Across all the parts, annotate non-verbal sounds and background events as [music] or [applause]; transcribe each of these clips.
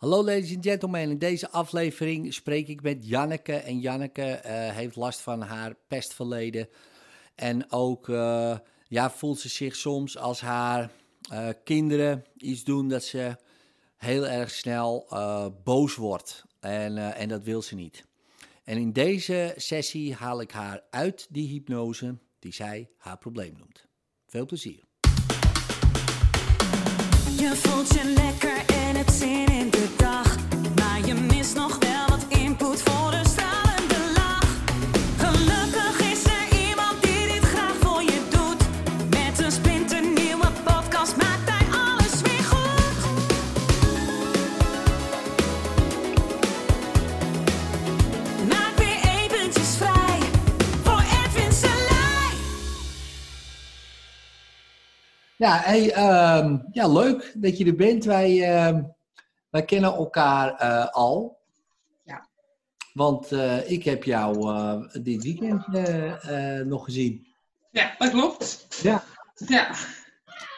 Hallo ladies and gentlemen, in deze aflevering spreek ik met Janneke. En Janneke eh, heeft last van haar pestverleden. En ook uh, ja, voelt ze zich soms als haar uh, kinderen iets doen dat ze heel erg snel boos wordt. En, en dat wil ze niet. En in deze sessie haal ik haar uit die hypnose die zij haar probleem noemt. Veel plezier. Je voelt je lekker en het zin Ja, hey, um, ja, leuk dat je er bent. Wij, uh, wij kennen elkaar uh, al. Ja. Want uh, ik heb jou dit weekend nog gezien. Ja, dat klopt. Ja. Ja.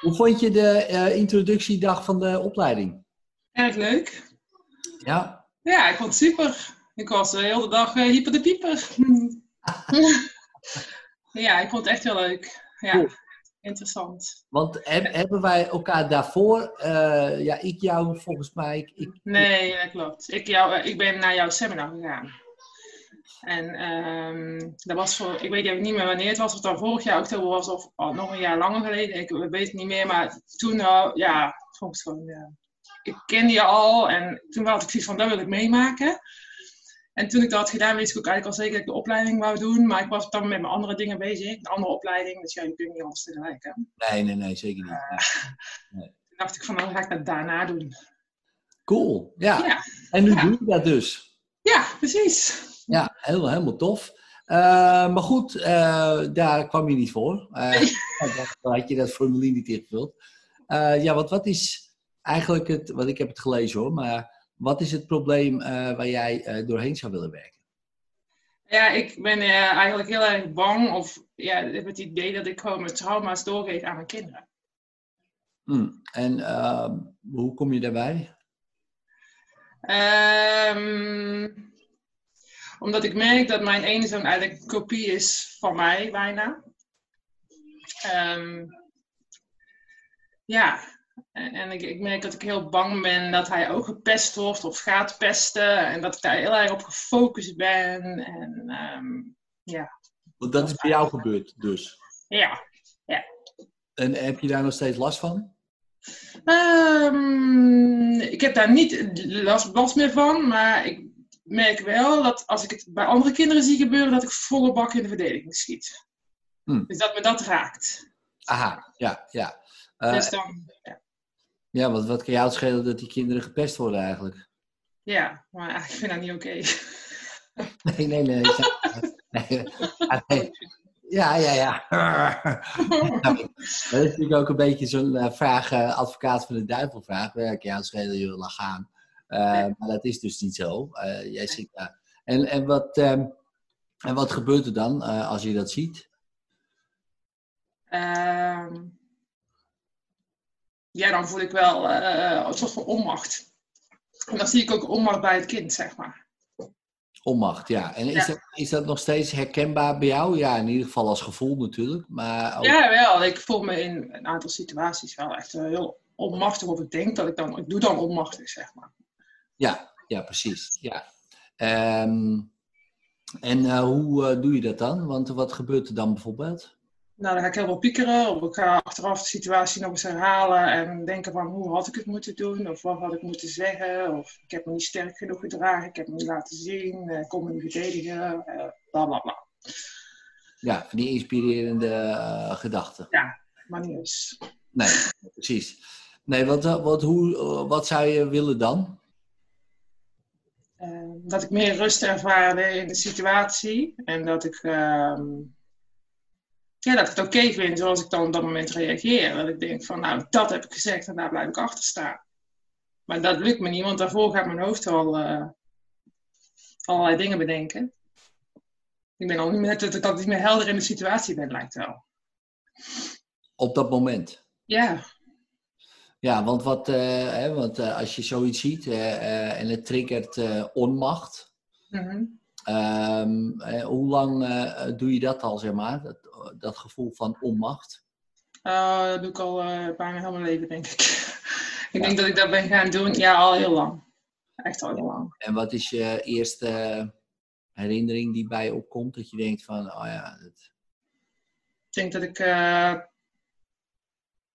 Hoe vond je de introductiedag van de opleiding? Erg leuk. Ja. Ja, ik vond het super. Ik was de hele dag hyper de pieper. [laughs] ja, ik vond het echt heel leuk. Ja. Cool interessant. Want heb, hebben wij elkaar daarvoor, uh, ja, ik jou volgens mij. Ik, ik, nee, dat klopt. Ik, jou, ik ben naar jouw seminar gegaan. En um, dat was voor, ik weet niet meer wanneer het was, of het dan vorig jaar oktober was of nog een jaar langer geleden. Ik weet het niet meer, maar toen, uh, ja, volgens gewoon, ja. ik kende je al en toen had ik zoiets van, dat wil ik meemaken. En toen ik dat had gedaan, wist ik ook eigenlijk al zeker dat ik de opleiding wou doen. Maar ik was dan met mijn andere dingen bezig. De andere opleiding. Dus ja, je kunt niet alles tegelijk. Hè? Nee, nee, nee, zeker niet. Uh, nee. Toen dacht ik van, dan ga ik dat daarna doen. Cool, ja. ja. En nu ja. doe je dat dus. Ja, precies. Ja, helemaal, helemaal tof. Uh, maar goed, uh, daar kwam je niet voor. Nee. [laughs] dan had je dat formulier niet ingevuld. ja, want wat is eigenlijk het... Want ik heb het gelezen hoor, maar... Wat is het probleem uh, waar jij uh, doorheen zou willen werken? Ja, ik ben uh, eigenlijk heel erg bang of ja, heb het idee dat ik gewoon mijn trauma's doorgeef aan mijn kinderen. Hmm. En ehm, hoe kom je daarbij? Um, omdat ik merk dat mijn ene zoon eigenlijk een kopie is van mij, bijna. Um, ja, en ik, ik, merk dat ik heel bang ben dat hij ook gepest wordt of gaat pesten. En dat ik daar heel erg op gefocust ben. En um, ja. Want dat is bij jou gebeurd dus? Ja. ja. En heb je daar nog steeds last van? Um, ik heb daar niet last, last meer van. Maar ik merk wel dat als ik het bij andere kinderen zie gebeuren, dat ik volle bak in de verdediging schiet. Hm. Dus dat me dat raakt. Aha, ja, ja. Uh, dus dan, ja. Ja, wat, wat kan jou het schelen dat die kinderen gepest worden eigenlijk? Ja, maar ik vind dat niet oké. Okay. [laughs] Nee, nee, nee. nee. nee. Ja, ja, ja. [laughs] dat is natuurlijk ook een beetje zo'n uh, vraag, uh, advocaat van de duivel vraag. Kan jou schelen laat gaan? Uh, nee. Maar dat is dus niet zo. jij zit daar. En, en, wat, um, en wat gebeurt er dan als je dat ziet? Um ja, dan voel ik wel uh, een soort van onmacht. En dan zie ik ook onmacht bij het kind, zeg maar. Onmacht, ja. En is, ja. Dat, is dat nog steeds herkenbaar bij jou? Ja, in ieder geval als gevoel natuurlijk. Maar ook... Ja, wel. Ik voel me in een aantal situaties wel echt heel onmachtig. Of ik denk dat ik dan... Ik doe dan onmachtig, zeg maar. Ja, ja precies. Ja. Um, en uh, hoe uh, doe je dat dan? Want wat gebeurt er dan bijvoorbeeld? Nou, dan ga ik heel veel piekeren. Of ik ga achteraf de situatie nog eens herhalen en denken van hoe had ik het moeten doen? Of wat had ik moeten zeggen? Of ik heb me niet sterk genoeg gedragen, ik heb me niet laten zien, ik kon me niet verdedigen, uh, bla bla bla. Ja, van die inspirerende uh, gedachten. Ja, maar niet eens. Nee, precies. Nee, wat, wat, hoe, wat zou je willen dan? Uh, dat ik meer rust ervaarde in de situatie en dat ik ja, dat ik het oké okay vind zoals ik dan op dat moment reageer. Dat ik denk van, nou, dat heb ik gezegd en daar blijf ik achter staan. Maar dat lukt me niet, want daarvoor gaat mijn hoofd al uh, allerlei dingen bedenken. Ik ben al niet meer, dat ik niet meer helder in de situatie ben, lijkt wel. Op dat moment? Ja. Ja, want, wat, eh, hè, want eh, als je zoiets ziet eh, eh, en het triggert eh, onmacht, Mhm. Ehm, eh, hoe lang eh, doe je dat al, zeg maar? Dat, dat gevoel van onmacht? Eh, dat doe ik al bijna heel mijn leven, denk ik. [laughs] ik denk dat ik dat ben gaan doen, ja, al heel lang. Echt al heel lang. En wat is je eerste herinnering die bij je opkomt? Dat je denkt van, oh ja, dat, Ik denk dat ik,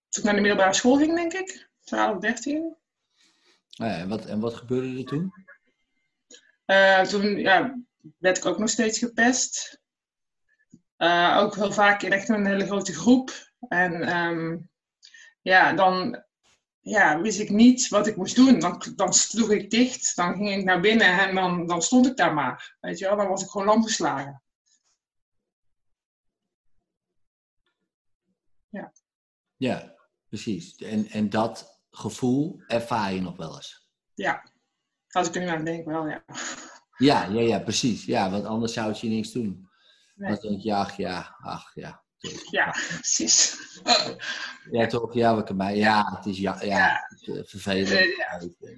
toen ik naar de middelbare school ging, denk ik. 12, 13. oh ja, en, wat, en wat gebeurde er toen? Toen ja, werd ik ook nog steeds gepest. Eh, ook heel vaak in echt een hele grote groep. En ehm, ja, dan ja, wist ik niet wat ik moest doen. Dan, dan sloeg ik dicht, dan ging ik naar binnen en dan, dan stond ik daar maar. Weet je wel, dan was ik gewoon lam geslagen. Ja, precies. En, en dat gevoel ervaar je nog wel eens. Ja, als ik er nu aan denk, wel ja. Ja, ja, ja, precies. Ja, want anders zou het je niks doen. Nee. Dan denk je, ach ja, ach ja. Ja, precies. Ja, toch? Ja, wat kan mij. Ja, het is, ja, ja, Ja. het is, eh, vervelend. Eh, ja. Eh,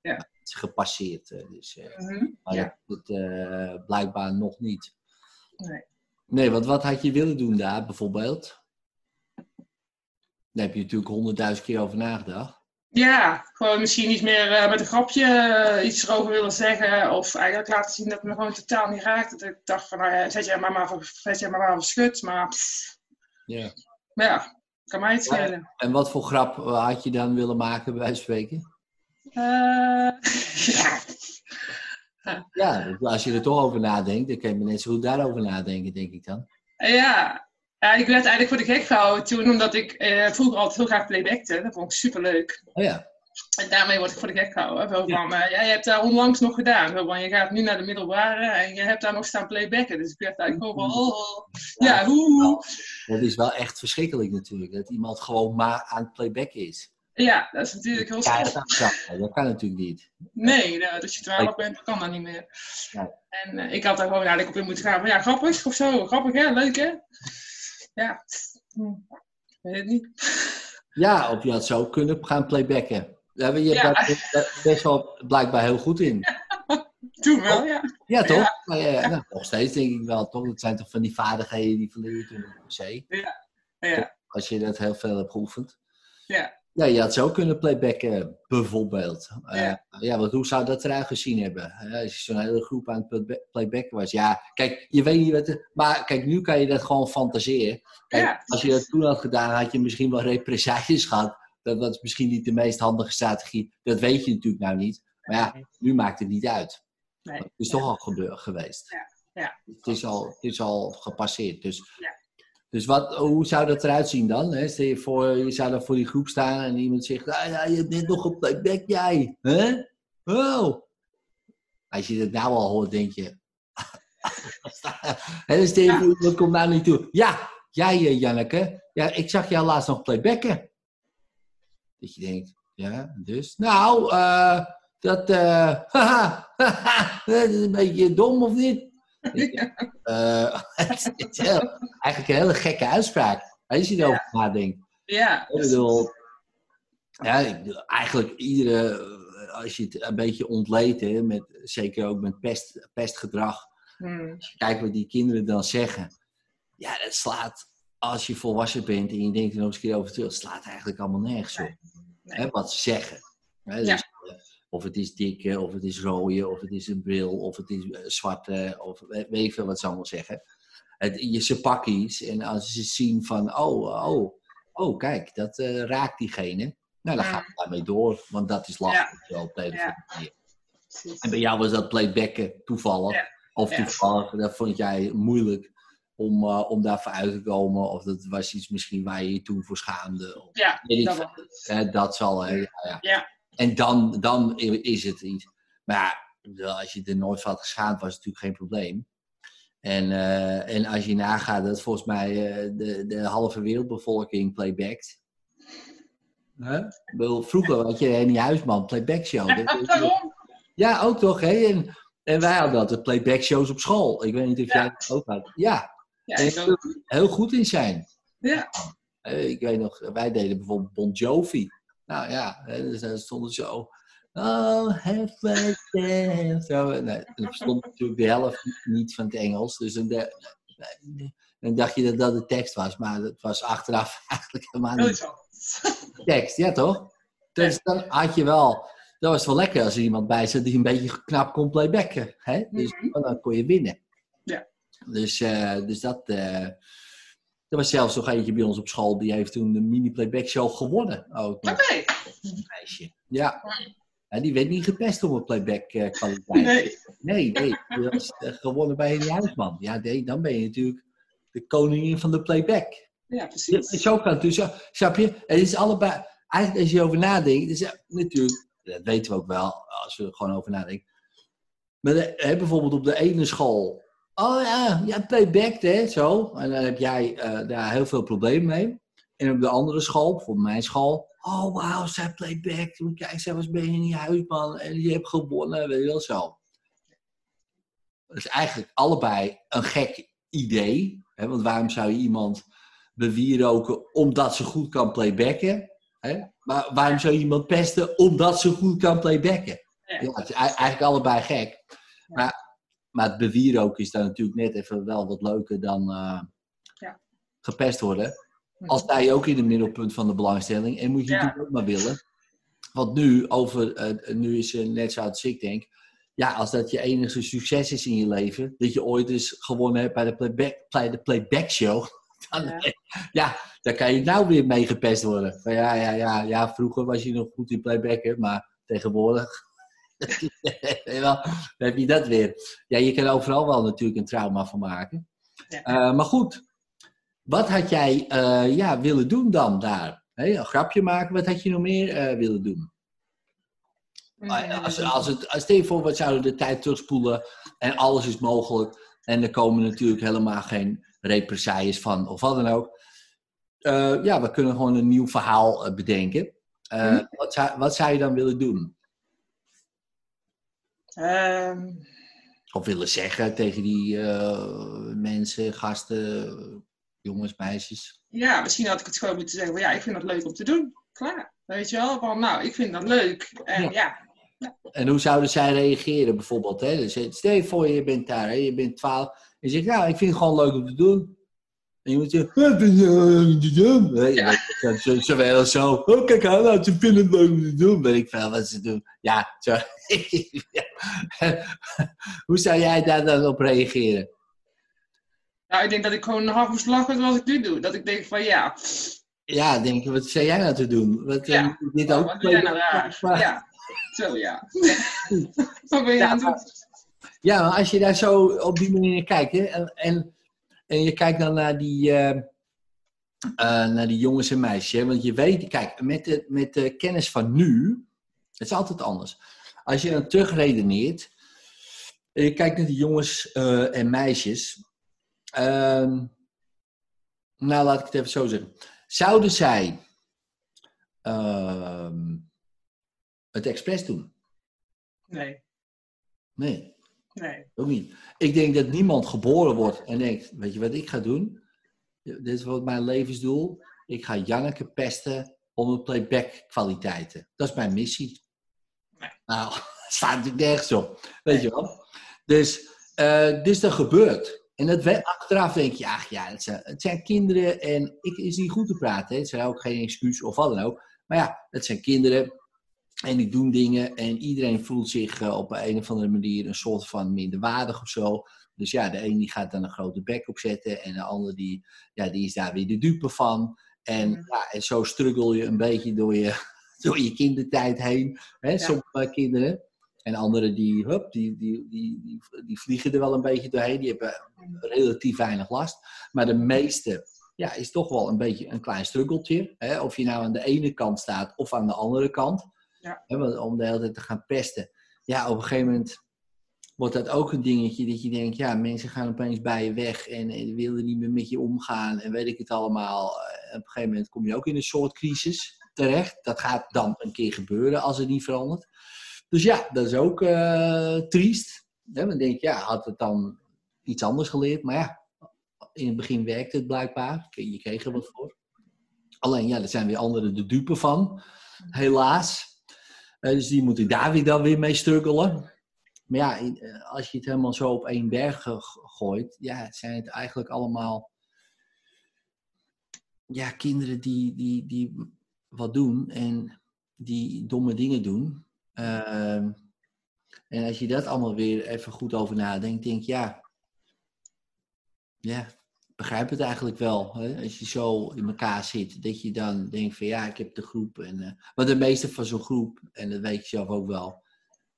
Ja. Het is gepasseerd. Dus, Mhm. maar Ja. het, blijkbaar nog niet. Nee. Nee, want wat had je willen doen daar bijvoorbeeld? Daar heb je natuurlijk honderdduizend keer over nagedacht. Ja, gewoon misschien iets meer eh, met een grapje eh, iets erover willen zeggen. Of eigenlijk laten zien dat het me gewoon totaal niet raakt. Dat ik dacht van, nou ja, zet jij maar maar, voor- zet jij maar, maar verschut. Maar, pff, Ja. maar ja, kan mij het schelen. En wat voor grap had je dan willen maken, bij spreken? Eh, [laughs] ja. Ja, als je er toch over nadenkt, dan kan je net zo goed daarover nadenken, denk ik dan. ja. Ja, ik werd eigenlijk voor de gek gehouden toen, omdat ik eh, vroeger altijd heel graag playbackte. Dat vond ik superleuk. Oh ja, En daarmee word ik voor de gek gehouden. Van, eh, ja, je hebt daar onlangs nog gedaan. Van, je gaat nu naar de middelbare en je hebt daar nog staan playbacken. Dus ik werd eigenlijk gewoon van, oh, oh. ja, hoe. dat is wel echt verschrikkelijk natuurlijk. Dat iemand gewoon maar aan het playbacken is. Ja, dat is natuurlijk heel Ja, dat, kan, dat kan natuurlijk niet. Nee, nou, als je 12 bent, dan kan dat niet meer. En eh, ik had daar gewoon eigenlijk op in moeten gaan. Van, ja, grappig of zo. Grappig, hè? Leuk, hè? Ja, hm, ik weet het niet. Ja, of je had zo kunnen gaan playbacken. Daar ben je Ja. daar best wel blijkbaar heel goed in. [laughs] Toen wel, ja. Ja, toch? Maar, ja, nou, nog steeds denk ik wel, toch? Dat zijn toch van die vaardigheden die verleer je toen per se. Ja, Als je dat heel veel hebt geoefend. ja. Ja, je had zo kunnen playbacken, bijvoorbeeld. Eh, Ja. ja, want hoe zou dat eruit gezien hebben? Als je zo'n hele groep aan het playba- playbacken was. Ja, kijk, je weet niet wat... er- maar kijk, nu kan je dat gewoon fantaseren. Kijk, Ja. als je dat toen had gedaan, had je misschien wel represailles gehad. Dat was misschien niet de meest handige strategie. Dat weet je natuurlijk nou niet. Maar ja, nu maakt het niet uit. Nee. Het is toch al gebeur, geweest. Ja, ja. Het, is al, het is al gepasseerd. Dus, Ja. Dus wat, hoe zou dat eruit zien dan? Hè? Stel je voor, je zou dan voor die groep staan en iemand zegt: ah, ja, Je hebt net nog op playback, jij. Hè? Als je dat nou al hoort, denk je. [laughs] en dan stel je voor, iemand komt nou niet toe. Ja, jij, eh, Janneke. Ja, ik zag jou laatst nog playbacken. Dat je denkt: Ja, dus. Nou, eh, dat. eh, [laughs] [laughs] dat is een beetje dom of niet? [laughs] Eh, het is heel- eigenlijk een hele gekke uitspraak. Als je erover nadenkt. Ja, Ik bedoel, ja, ik bedoel, eigenlijk iedere, eh, als je het een beetje ontleedt, hè, met, zeker ook met pest, pestgedrag, Hm, als je kijkt wat die kinderen dan zeggen, ja, dat slaat, als je volwassen bent en je denkt er nog eens een keer over terug, het slaat eigenlijk allemaal nergens op. Nee. Hè, wat ze zeggen. Hè, Ja. dus, eh, of het is dikke, of het is rode, of het is een bril, of het is eh, zwarte, of we- weet ik veel wat ze allemaal zeggen. Het, je, ze pakken iets en als ze zien van, oh, oh, oh, kijk, dat eh, raakt diegene. Nou, dan Ja. gaan we daarmee door, want dat is lastig op de Ja. andere manier. precies. En bij jou was dat playbacken toevallig. Ja. Of toevallig, dat vond jij moeilijk om, uh, om daarvoor uit te komen. Of dat was iets misschien waar je je toen voor schaamde. Of, Ja, ik dat was. Hè, dat zal, hè. Ja. En dan, dan is het iets. Maar ja, als je er nooit van had geschaamd, was het natuurlijk geen probleem. En, eh, en als je nagaat dat volgens mij eh, de, de halve wereldbevolking playbackt. Bedoel, vroeger had je Henny Huisman, playback show. [laughs] Ja, ook toch, hè? En, en wij hadden altijd playback shows op school. Ik weet niet of Ja. jij dat ook had. Ja, en heel goed in zijn. Ja. Eh, ik weet nog, wij deden bijvoorbeeld Bon Jovi. Nou ja, dus dan stond zo. Oh, halfway there. Zo, nee, dan stond natuurlijk de helft niet van het Engels. Dus dan, dan dacht je dat dat de tekst was. Maar het was achteraf [laughs] eigenlijk helemaal niet de tekst. Ja, toch? Dus dan had je wel... Dat was wel lekker als er iemand bij zat die een beetje knap kon playbacken. Hè? Dus mhm. dan kon je winnen. Ja. Dus, uh, dus dat... Uh, er was zelfs nog eentje bij ons op school, die heeft toen de mini-playback show gewonnen. Oké. Meisje. Ja. ja. Die werd niet gepest op een playback uh, kwaliteit. Nee. Nee, nee. Die was uh, gewonnen bij Henny Huisman. Ja, nee, dan ben je natuurlijk de koningin van de playback. Ja, precies. Ja, zo kan het dus. Snap je? Het is allebei, eigenlijk als je over nadenkt, is natuurlijk, dat weten we ook wel, als we er gewoon over nadenken. Maar de, bijvoorbeeld op de ene school Oh ja, ja, playback, hè, zo. En dan heb jij uh, daar heel veel problemen mee. En op de andere school, bijvoorbeeld mijn school. Oh, wauw, zij playback. Kijk, zij was ben je in je huisman en je hebt gewonnen, weet je wel zo. Dat is eigenlijk allebei een gek idee. Hè? Want waarom zou je iemand bewieroken omdat ze goed kan playbacken? Hè? Maar waarom zou je iemand pesten omdat ze goed kan playbacken? Ja, het is eigenlijk allebei gek. Maar maar het bewieroken is dan natuurlijk net even wel wat leuker dan uh, ja. gepest worden. Als sta je ook in het middelpunt van de belangstelling. En moet je ja. natuurlijk ook maar willen. Want nu, over, uh, nu is het net zo als ik denk. Ja, als dat je enige succes is in je leven. Dat je ooit eens gewonnen hebt bij de playback, play, de playback show. [laughs] Dan, ja. ja, dan kan je nou weer mee gepest worden. Van, ja, ja, ja, ja, vroeger was je nog goed in playbacken. Maar tegenwoordig [laughs] dan heb je dat weer. Ja, je kan overal wel natuurlijk een trauma van maken. Ja. Uh, maar goed, wat had jij uh, ja, willen doen dan daar? Hey, een grapje maken, wat had je nog meer uh, willen doen? Als, als het, als stel voor, wat zouden de tijd terugspoelen en alles is mogelijk en er komen natuurlijk helemaal geen represailles van of wat dan ook. ja, we kunnen gewoon een nieuw verhaal bedenken. Mm. wat, zou, wat zou je dan willen doen? Um... Of willen zeggen tegen die uh, mensen, gasten, jongens, meisjes? Ja, misschien had ik het gewoon moeten zeggen. ja, ik vind dat leuk om te doen. Klaar. Weet je wel? Van, nou, ik vind dat leuk. En ja. ja. En hoe zouden zij reageren bijvoorbeeld? Hè? Dus, stel je voor, je bent daar, hè? je bent 12. En je zegt, ja, ik vind het gewoon leuk om te doen. En je moet zeggen, wel zo, oh kijk aan, leuk om te doen. Weet ik veel wat ze doen. Ja, zo. [laughs] Hoe zou jij daar dan op reageren? Nou, ik denk dat ik gewoon half moest lachen zoals ik nu doe. Dat ik denk van ja. Ja, denk wat zou jij nou te doen? Wat, ja. Uh, dit ook wat doe jij nou raar? [laughs] Ja, zo ja. [laughs] wat ben je ja, aan het doen? Ja, maar als je daar zo op die manier kijkt hè, en, en en je kijkt dan naar die, uh, uh, naar die jongens en meisjes. Want je weet, kijk, met de, met de kennis van nu, het is altijd anders. Als je dan terugredeneert, en je kijkt naar die jongens uh, en meisjes. Ehm, nou, laat ik het even zo zeggen. Zouden zij ehm, het expres doen? Nee. Nee. Nee. Ook niet. Ik denk dat niemand geboren wordt en denkt, weet je wat ik ga doen? Dit is wat mijn levensdoel. Ik ga Janneke pesten om de playback kwaliteiten. Dat is mijn missie. Nee. Nou, [laughs] staat natuurlijk nergens op. Weet je wel? Dus, uh, dus dat gebeurt. En dat, achteraf denk je, ach ja, het zijn, het zijn kinderen en ik is niet goed te praten. Hè. Het is ook geen excuus of wat dan ook. Maar ja, het zijn kinderen en die doen dingen en iedereen voelt zich uh, op een of andere manier een soort van minderwaardig of zo. Dus ja, de een die gaat dan een grote bek opzetten en de ander die, ja, die is daar weer de dupe van. En, ja, en zo struggle je een beetje door je, [laughs] door je kindertijd heen. Hè, ja. Sommige kinderen. En anderen die, hup, die, die, die, die, die, vliegen er wel een beetje doorheen. Die hebben relatief weinig last. Maar de meeste ja, is toch wel een beetje een klein struggeltje. Hè? Of je nou aan de ene kant staat of aan de andere kant. Ja. om de hele tijd te gaan pesten. Ja, op een gegeven moment wordt dat ook een dingetje dat je denkt, ja, mensen gaan opeens bij je weg en, en willen niet meer met je omgaan en weet ik het allemaal. En op een gegeven moment kom je ook in een soort crisis terecht. Dat gaat dan een keer gebeuren als het niet verandert. Dus ja, dat is ook uh, triest. Dan denk je, ja, had het dan iets anders geleerd? Maar ja, in het begin werkte het blijkbaar. Je kreeg er wat voor. Alleen ja, er zijn weer anderen de dupe van. helaas. Dus die moeten daar weer dan weer mee struggelen. Maar ja, als je het helemaal zo op één berg gooit, ja, zijn het eigenlijk allemaal ja, kinderen die, die, die wat doen en die domme dingen doen. Ehm, en als je dat allemaal weer even goed over nadenkt, denk je, ja, ja, begrijp het eigenlijk wel. Hè? Als je zo in elkaar zit, dat je dan denkt van ja, ik heb de groep. En, uh, maar de meeste van zo'n groep, en dat weet je zelf ook wel,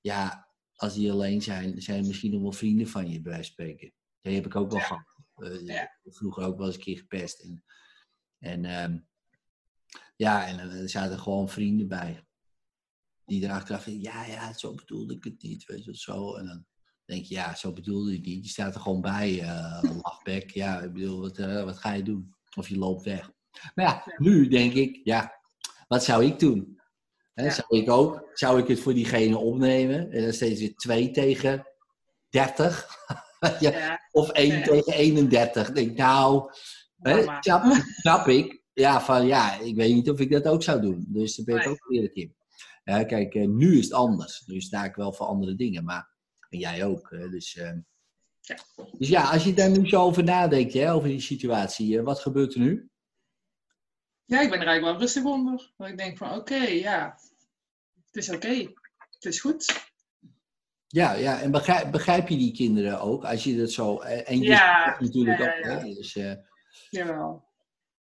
ja, als die alleen zijn, zijn misschien nog wel vrienden van je, bij spreken. Dat heb ik ook wel gehad. Uh, ja. Vroeger ook wel eens een keer gepest. En, en ehm, ja, en er zaten gewoon vrienden bij. Die erachter van, ja, ja, zo bedoelde ik het niet, weet je zo. En dan denk je, ja, zo bedoelde je het niet. Die staat er gewoon bij, [laughs] uh, lachbek. Ja, ik bedoel, wat, uh, wat ga je doen? Of je loopt weg. Maar ja, nu denk ik, ja, wat zou ik doen? Hè, Zou ik ook, zou ik het voor diegene opnemen? En dan steeds weer 2 tegen 30. [laughs] ja, of 1 tegen 31. denk, nou, hè, snap, snap ik ja, van ja, ik weet niet of ik dat ook zou doen. Dus daar ben ik ook eerlijk in. Ja, kijk, eh, nu is het anders. Nu sta ik wel voor andere dingen, maar en jij ook. Dus, uh, ja. dus ja, als je daar nu zo over nadenkt, hè, over die situatie, uh, wat gebeurt er nu? Ja, ik ben er eigenlijk wel rustig onder. Want ik denk van oké, ja, het is oké. Het is goed. Ja, ja, en begrijp, begrijp je die kinderen ook? Als je dat zo... En je ja, natuurlijk ja, ook. Ja, Dus, Jawel.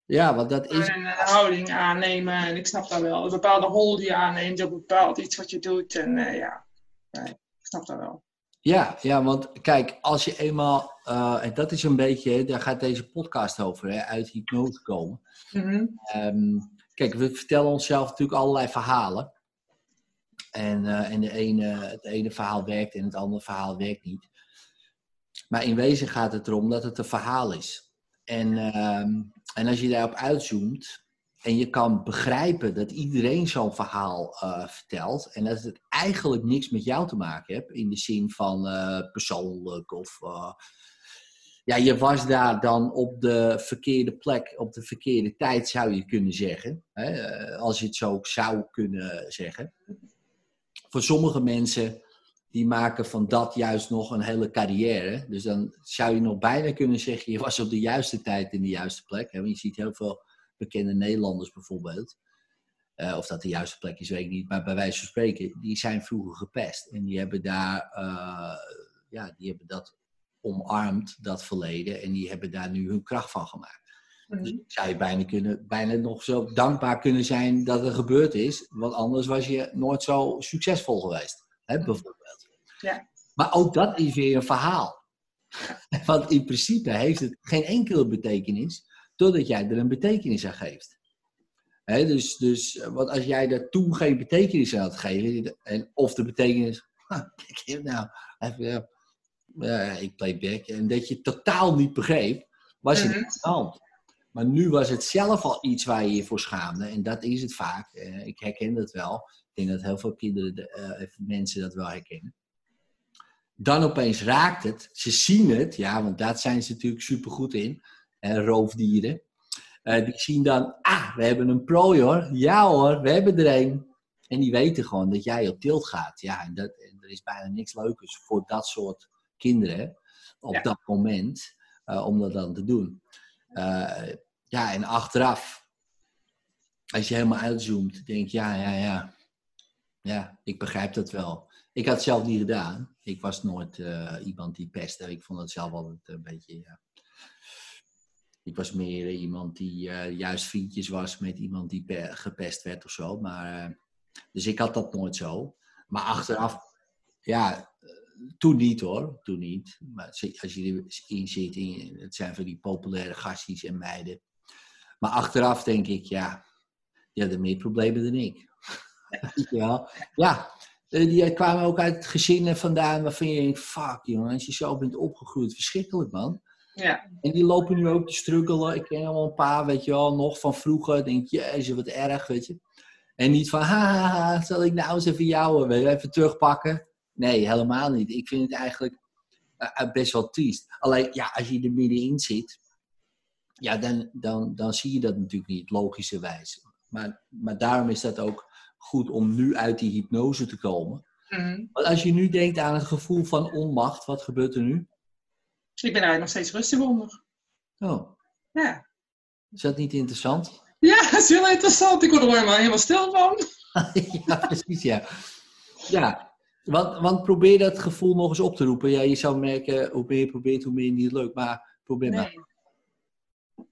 Ja, want dat is... een houding aannemen en ik snap dat wel. Een bepaalde rol die je aanneemt, een bepaald iets wat je doet. En uh, ja, ik snap dat wel. Ja, ja, want kijk, als je eenmaal, uh, en dat is een beetje, daar gaat deze podcast over, hè, uit hypnose komen. Mm -hmm. um, kijk, we vertellen onszelf natuurlijk allerlei verhalen. En, uh, en de ene, het ene verhaal werkt en het andere verhaal werkt niet. Maar in wezen gaat het erom dat het een verhaal is. En, ehm, en als je daarop uitzoomt en je kan begrijpen dat iedereen zo'n verhaal uh, vertelt en dat het eigenlijk niks met jou te maken heeft in de zin van uh, persoonlijk of uh, ja, je was daar dan op de verkeerde plek, op de verkeerde tijd zou je kunnen zeggen, hè, als je het zo zou kunnen zeggen. Voor sommige mensen die maken van dat juist nog een hele carrière. Dus dan zou je nog bijna kunnen zeggen, je was op de juiste tijd in de juiste plek. Hè? Want je ziet heel veel bekende Nederlanders bijvoorbeeld. Uh, of dat de juiste plek is, weet ik niet. Maar bij wijze van spreken, die zijn vroeger gepest. En die hebben daar, uh, ja, die hebben dat omarmd, dat verleden. En die hebben daar nu hun kracht van gemaakt. Mm -hmm. Dus zou je bijna, kunnen, bijna nog zo dankbaar kunnen zijn dat er gebeurd is. Want anders was je nooit zo succesvol geweest. Hè, bijvoorbeeld. Ja. Maar ook dat is weer een verhaal. [laughs] Want in principe heeft het geen enkele betekenis totdat jij er een betekenis aan geeft. He, dus, dus want als jij er toen geen betekenis aan had gegeven, en of de betekenis, [laughs] ik nou, even, uh, ik play back, en dat je totaal niet begreep, was het mm -hmm. niet aan de hand. Maar nu was het zelf al iets waar je je voor schaamde, en dat is het vaak. Uh, ik herken dat wel. Ik denk dat heel veel kinderen, uh, mensen dat wel herkennen dan opeens raakt het. Ze zien het, ja, want daar zijn ze natuurlijk supergoed in. Roofdieren. Uh, die zien dan, ah, we hebben een prooi hoor. Ja hoor, we hebben er een. En die weten gewoon dat jij op tilt gaat. Ja, en, dat, en er is bijna niks leukers voor dat soort kinderen op ja. dat moment. Uh, om dat dan te doen. Uh, ja, en achteraf, als je helemaal uitzoomt, denk je, ja, ja, ja. Ja, ik begrijp dat wel. Ik had het zelf niet gedaan. Ik was nooit uh, iemand die pestte. Ik vond het zelf altijd een beetje. Ik was meer iemand die uh, juist vriendjes was met iemand die gepest werd of zo. Maar, uh, dus ik had dat nooit zo. Maar achteraf, ja, toen niet hoor. Toen niet. Maar als je erin zit, in, het zijn van die populaire gastjes en meiden. Maar achteraf denk ik, ja, die hadden meer problemen dan ik. [laughs] ja, ja. Die kwamen ook uit gezinnen vandaan waarvan je denkt, fuck jongen, als je zo bent opgegroeid, verschrikkelijk man. Ja. En die lopen nu ook te struggelen. Ik ken al een paar, weet je wel, nog van vroeger. Denk je, jezus, wat erg, weet je. En niet van, haha, zal ik nou eens even jou even terugpakken? Nee, helemaal niet. Ik vind het eigenlijk uh, best wel triest. Alleen, ja, als je er middenin zit, ja, dan, dan, dan zie je dat natuurlijk niet, logischerwijs. Maar, maar daarom is dat ook goed om nu uit die hypnose te komen. Mhm. Want als je nu denkt aan het gevoel van onmacht, wat gebeurt er nu? Ik ben eigenlijk nog steeds rustig onder. Oh, Ja. is dat niet interessant? ja, dat is heel interessant. Ik word er helemaal, helemaal stil van. [laughs] ja, precies, ja. Ja, want, want probeer dat gevoel nog eens op te roepen. Ja, je zou merken, hoe meer je probeert, hoe meer niet leuk. Maar probeer maar. Nee.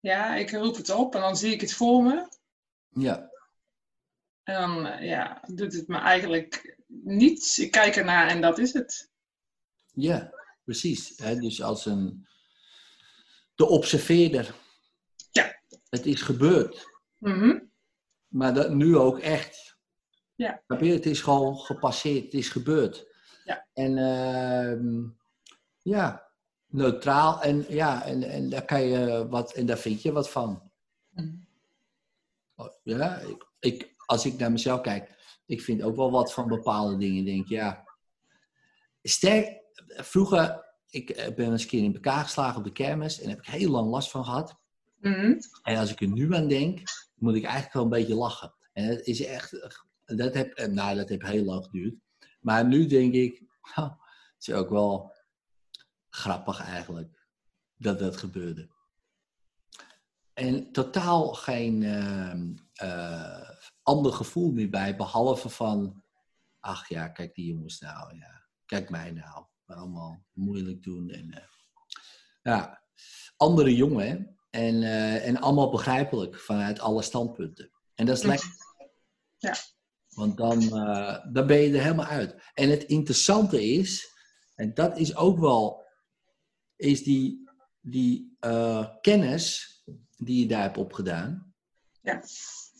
Ja, ik roep het op en dan zie ik het voor me. Ja, En dan eh, ja, doet het me eigenlijk niets. Ik kijk ernaar en dat is het. ja, precies. Hè? Dus als een... De observeerder. Ja. Het is gebeurd. Mhm. Maar dat nu ook echt. Ja. Het is gewoon gepasseerd. Het is gebeurd. Ja. En ehm, ja, neutraal. En ja, en, en daar kan je wat... En daar vind je wat van. Mhm. Ja, ik, ik, als ik naar mezelf kijk, ik vind ook wel wat van bepaalde dingen. Denk, ja. Sterk, vroeger, ik eh, ben eens een keer in elkaar geslagen op de kermis en heb ik heel lang last van gehad. Mhm. En als ik er nu aan denk, moet ik eigenlijk wel een beetje lachen. En het is echt, dat heb, eh, nou, dat heeft heel lang geduurd. Maar nu denk ik, [laughs] nou, het is ook wel grappig eigenlijk dat dat gebeurde. En totaal geen ehm, eh, ander gevoel meer bij, behalve van, ach ja, kijk die jongens nou, ja, kijk mij nou, allemaal moeilijk doen. En, eh, ja, andere jongen, hè? En, eh, en allemaal begrijpelijk vanuit alle standpunten. En dat is lekker. Ja. Want dan, eh, dan ben je er helemaal uit. En het interessante is, en dat is ook wel, is die, die kennis die je daar hebt opgedaan. Ja.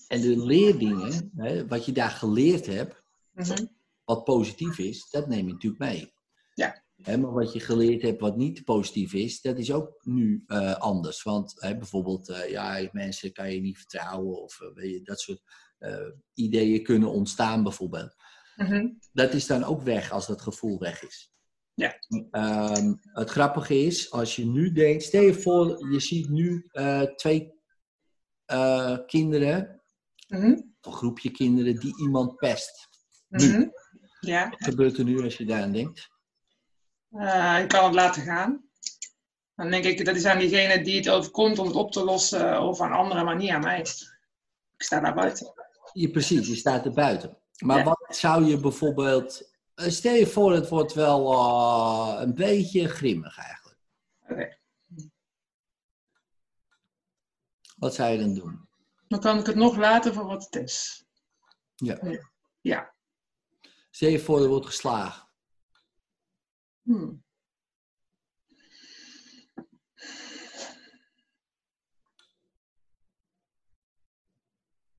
En de leerdingen, hè, wat je daar geleerd hebt, Mhm. wat positief is, dat neem je natuurlijk mee. Ja. Maar wat je geleerd hebt wat niet positief is, dat is ook nu eh, anders. Want bijvoorbeeld, eh, ja, mensen kan je niet vertrouwen of weet je, dat soort ideeën kunnen ontstaan bijvoorbeeld. Mhm. Dat is dan ook weg als dat gevoel weg is. Ja. Ehm, het grappige is, als je nu denkt, stel je voor, je ziet nu twee kinderen, Mhm. een groepje kinderen, die iemand pest. Nu. Mhm. Ja, Wat gebeurt er nu als je daaraan denkt? Eh, ik kan het laten gaan. Dan denk ik, dat is aan diegene die het overkomt om het op te lossen of aan anderen, maar niet aan mij. Ik sta daar buiten. Je, precies, je staat er buiten. Maar Ja. wat zou je bijvoorbeeld. eh, Stel je voor, het wordt wel eh, een beetje grimmig eigenlijk. Oké. Wat zou je dan doen? Dan kan ik het nog laten voor wat het is. Ja. Ja. Stel je voor, er wordt geslagen. Hmm.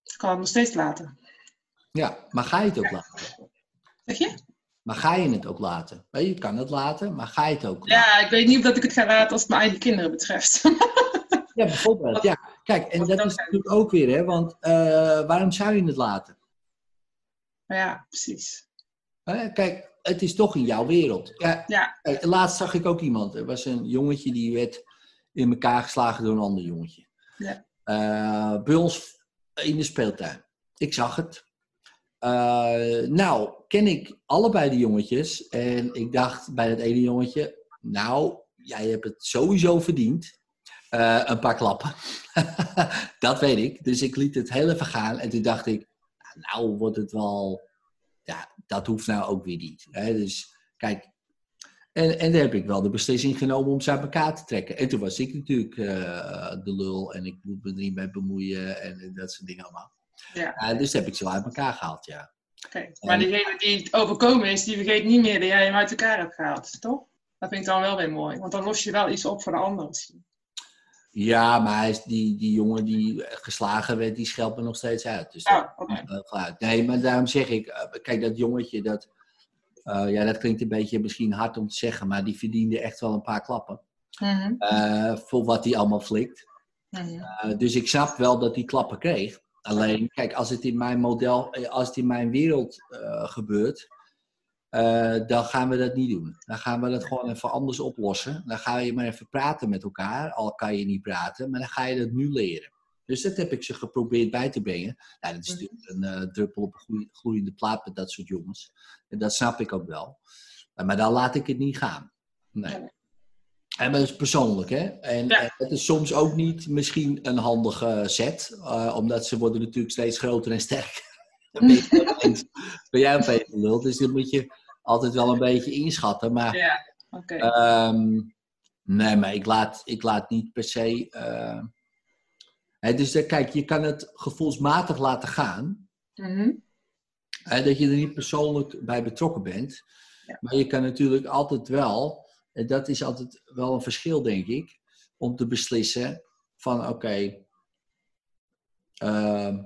Ik kan het nog steeds laten. Ja, maar ga je het ook laten? Zeg je? Maar ga je het ook laten? Je kan het laten, maar ga je het ook laten? Ja, ik weet niet of dat ik het ga laten als het mijn eigen kinderen betreft. [laughs] Ja, bijvoorbeeld. Ja. Kijk, en dat is natuurlijk ook weer, hè? Want eh, waarom zou je het laten? Ja, precies. Kijk, het is toch in jouw wereld. Ja, laatst zag ik ook iemand. Er was een jongetje die werd in elkaar geslagen door een ander jongetje. Ja. Eh, bij ons in de speeltuin. Ik zag het. Eh, nou, ken ik allebei die jongetjes. En ik dacht bij dat ene jongetje... Nou, jij hebt het sowieso verdiend. Eh, een paar klappen. [laughs] dat weet ik. Dus ik liet het heel even gaan. En toen dacht ik... Nou, wordt het wel ja, dat hoeft nou ook weer niet. Hè? Dus kijk, en, en daar heb ik wel de beslissing genomen om ze uit elkaar te trekken. En toen was ik natuurlijk eh, de lul en ik moet me er niet mee bemoeien en dat soort dingen allemaal. Ja. Eh, dus heb ik ze wel uit elkaar gehaald, ja. Oké. Maar degene die het overkomen is, die vergeet niet meer dat jij hem uit elkaar hebt gehaald, toch? Dat vind ik dan wel weer mooi. Want dan los je wel iets op voor de ander misschien. Ja, maar hij is die, die jongen die geslagen werd, die scheldt me nog steeds uit. Dus Oh, uit. Nee, maar daarom zeg ik, eh, kijk, dat jongetje, dat, eh, ja, dat klinkt een beetje misschien hard om te zeggen, maar die verdiende echt wel een paar klappen. Mhm. eh, voor wat hij allemaal flikt. Dus ik snap wel dat hij klappen kreeg. Alleen, kijk, als het in mijn model, als het in mijn wereld gebeurt, eh, dan gaan we dat niet doen. Dan gaan we dat gewoon even anders oplossen. Dan ga je maar even praten met elkaar, al kan je niet praten, maar dan ga je dat nu leren. Dus dat heb ik ze geprobeerd bij te brengen. Nou, dat is Mhm. natuurlijk een eh, druppel op een gloei- gloeiende plaat met dat soort jongens. En dat snap ik ook wel. Maar, maar dan laat ik het niet gaan. Nee. En dat is persoonlijk, hè? En, Ja. en het is soms ook niet misschien een handige set, eh, omdat ze worden natuurlijk steeds groter en sterker. Dan ben, je opeens- ben jij een lul, dus dat moet je altijd wel een beetje inschatten. Maar Ja, oké. Ehm, nee, maar ik laat, ik laat niet per se. eh, hè, dus eh, kijk, je kan het gevoelsmatig laten gaan. Mhm. Hè, dat je er niet persoonlijk bij betrokken bent. Ja. Maar je kan natuurlijk altijd wel. En dat is altijd wel een verschil, denk ik. Om te beslissen van oké. ehm,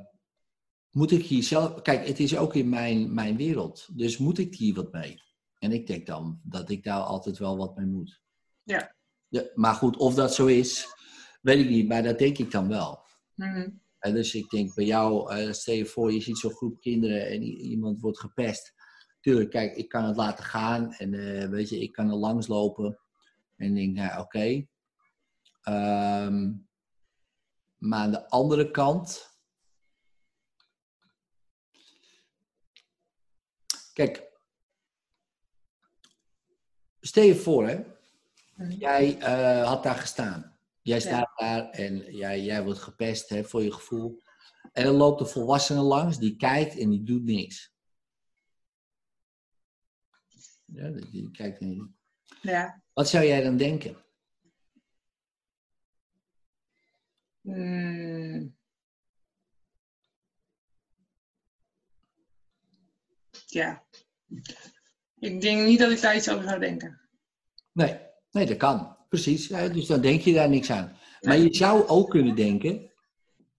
moet ik hier zelf. Kijk, het is ook in mijn, mijn wereld. Dus moet ik hier wat mee? En ik denk dan dat ik daar altijd wel wat mee moet. Ja. Ja, maar goed, of dat zo is, weet ik niet. Maar dat denk ik dan wel. Mhm. En dus ik denk bij jou, eh, stel je voor, je ziet zo'n groep kinderen en iemand wordt gepest. Tuurlijk, kijk, ik kan het laten gaan en eh, weet je, ik kan er langs lopen. En denk, nou oké. Ehm, maar aan de andere kant. Kijk, stel je voor, hè, Mhm. jij eh, had daar gestaan. Jij Ja. staat daar en jij, jij wordt gepest hè, voor je gevoel. En dan loopt de volwassene langs, die kijkt en die doet niks. Ja, die, kijkt niet. Ja. Wat zou jij dan denken? Mm. Ja. Ik denk niet dat ik daar iets over zou denken. Nee, nee, dat kan. Precies. hè, Dus dan denk je daar niks aan. Maar je zou ook kunnen denken: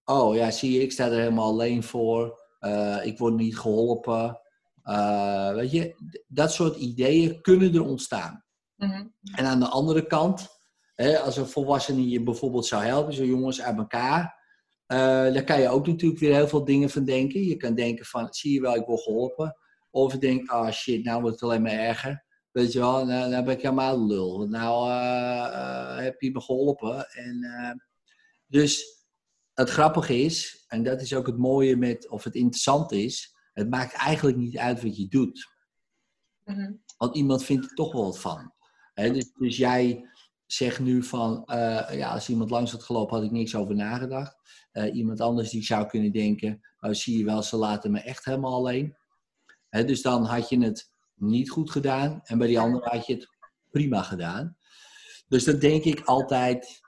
Oh ja, zie je, ik sta er helemaal alleen voor. Eh, ik word niet geholpen. Eh, weet je, dat soort ideeën kunnen er ontstaan. Mhm. En aan de andere kant, hè, als een volwassene je bijvoorbeeld zou helpen, zo jongens uit elkaar, eh daar kan je ook natuurlijk weer heel veel dingen van denken. Je kan denken van, zie je wel, ik word geholpen. Of je denkt, ah shit, nou wordt het alleen maar erger. Weet je wel, nou, nou ben ik helemaal lul. Nou eh, eh, heb je me geholpen. En, eh, dus het grappige is, en dat is ook het mooie met, of het interessante is, het maakt eigenlijk niet uit wat je doet. Mhm. Want iemand vindt er toch wel wat van. Dus, dus jij zegt nu van, ja, als iemand langs had gelopen, had ik niks over nagedacht. Iemand anders die zou kunnen denken, oh, zie je wel, ze laten me echt helemaal alleen. Dus dan had je het niet goed gedaan en bij die andere had je het prima gedaan. Dus dan denk ik altijd,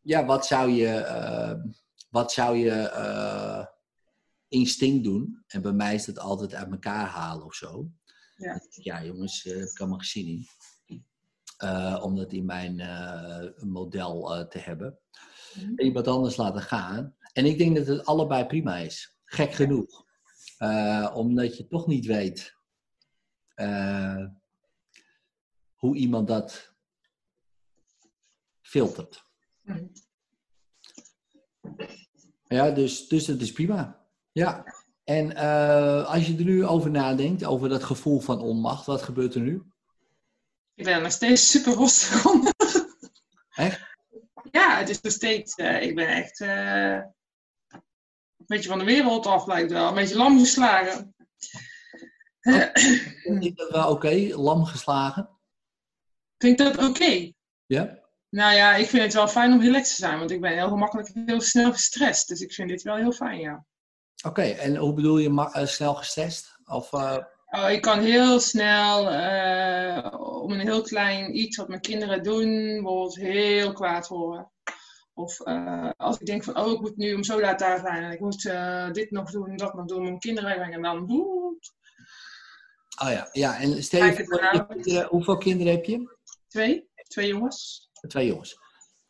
ja, wat zou je, eh, wat zou je eh, instinct doen? En bij mij is dat altijd uit elkaar halen of zo. Ja. Ja, jongens, daar heb ik allemaal gezien. Eh, om dat in mijn eh, model eh, te hebben. En iemand anders laten gaan. En ik denk dat het allebei prima is. Gek genoeg. Eh, omdat je toch niet weet eh, hoe iemand dat filtert. Mhm. Ja, dus, dus dat is prima. Ja. En eh, als je er nu over nadenkt, over dat gevoel van onmacht, wat gebeurt er nu? Ik ben er nog steeds super rustig onder. Echt? Ja, het is nog steeds. ik ben echt. Een beetje van de wereld af, lijkt wel. Een beetje lam geslagen. Vind dat wel oké, lam geslagen? Vind ik dat oké? Ja? Nou ja, ik vind het wel fijn om relaxed te zijn, want ik ben heel gemakkelijk heel snel gestrest. Dus ik vind dit wel heel fijn, ja. Oké, en hoe bedoel je eh, snel gestrest? Of, eh, Oh, ik kan heel snel eh, om een heel klein iets wat mijn kinderen doen, bijvoorbeeld heel kwaad worden. Of eh, als ik denk van, oh, ik moet nu om zo laat daar zijn en ik moet eh, dit nog doen, dat nog doen, mijn kinderen brengen en dan oh ja, ja, en stel je voor, hoeveel kinderen heb je? twee, twee jongens, Twee jongens.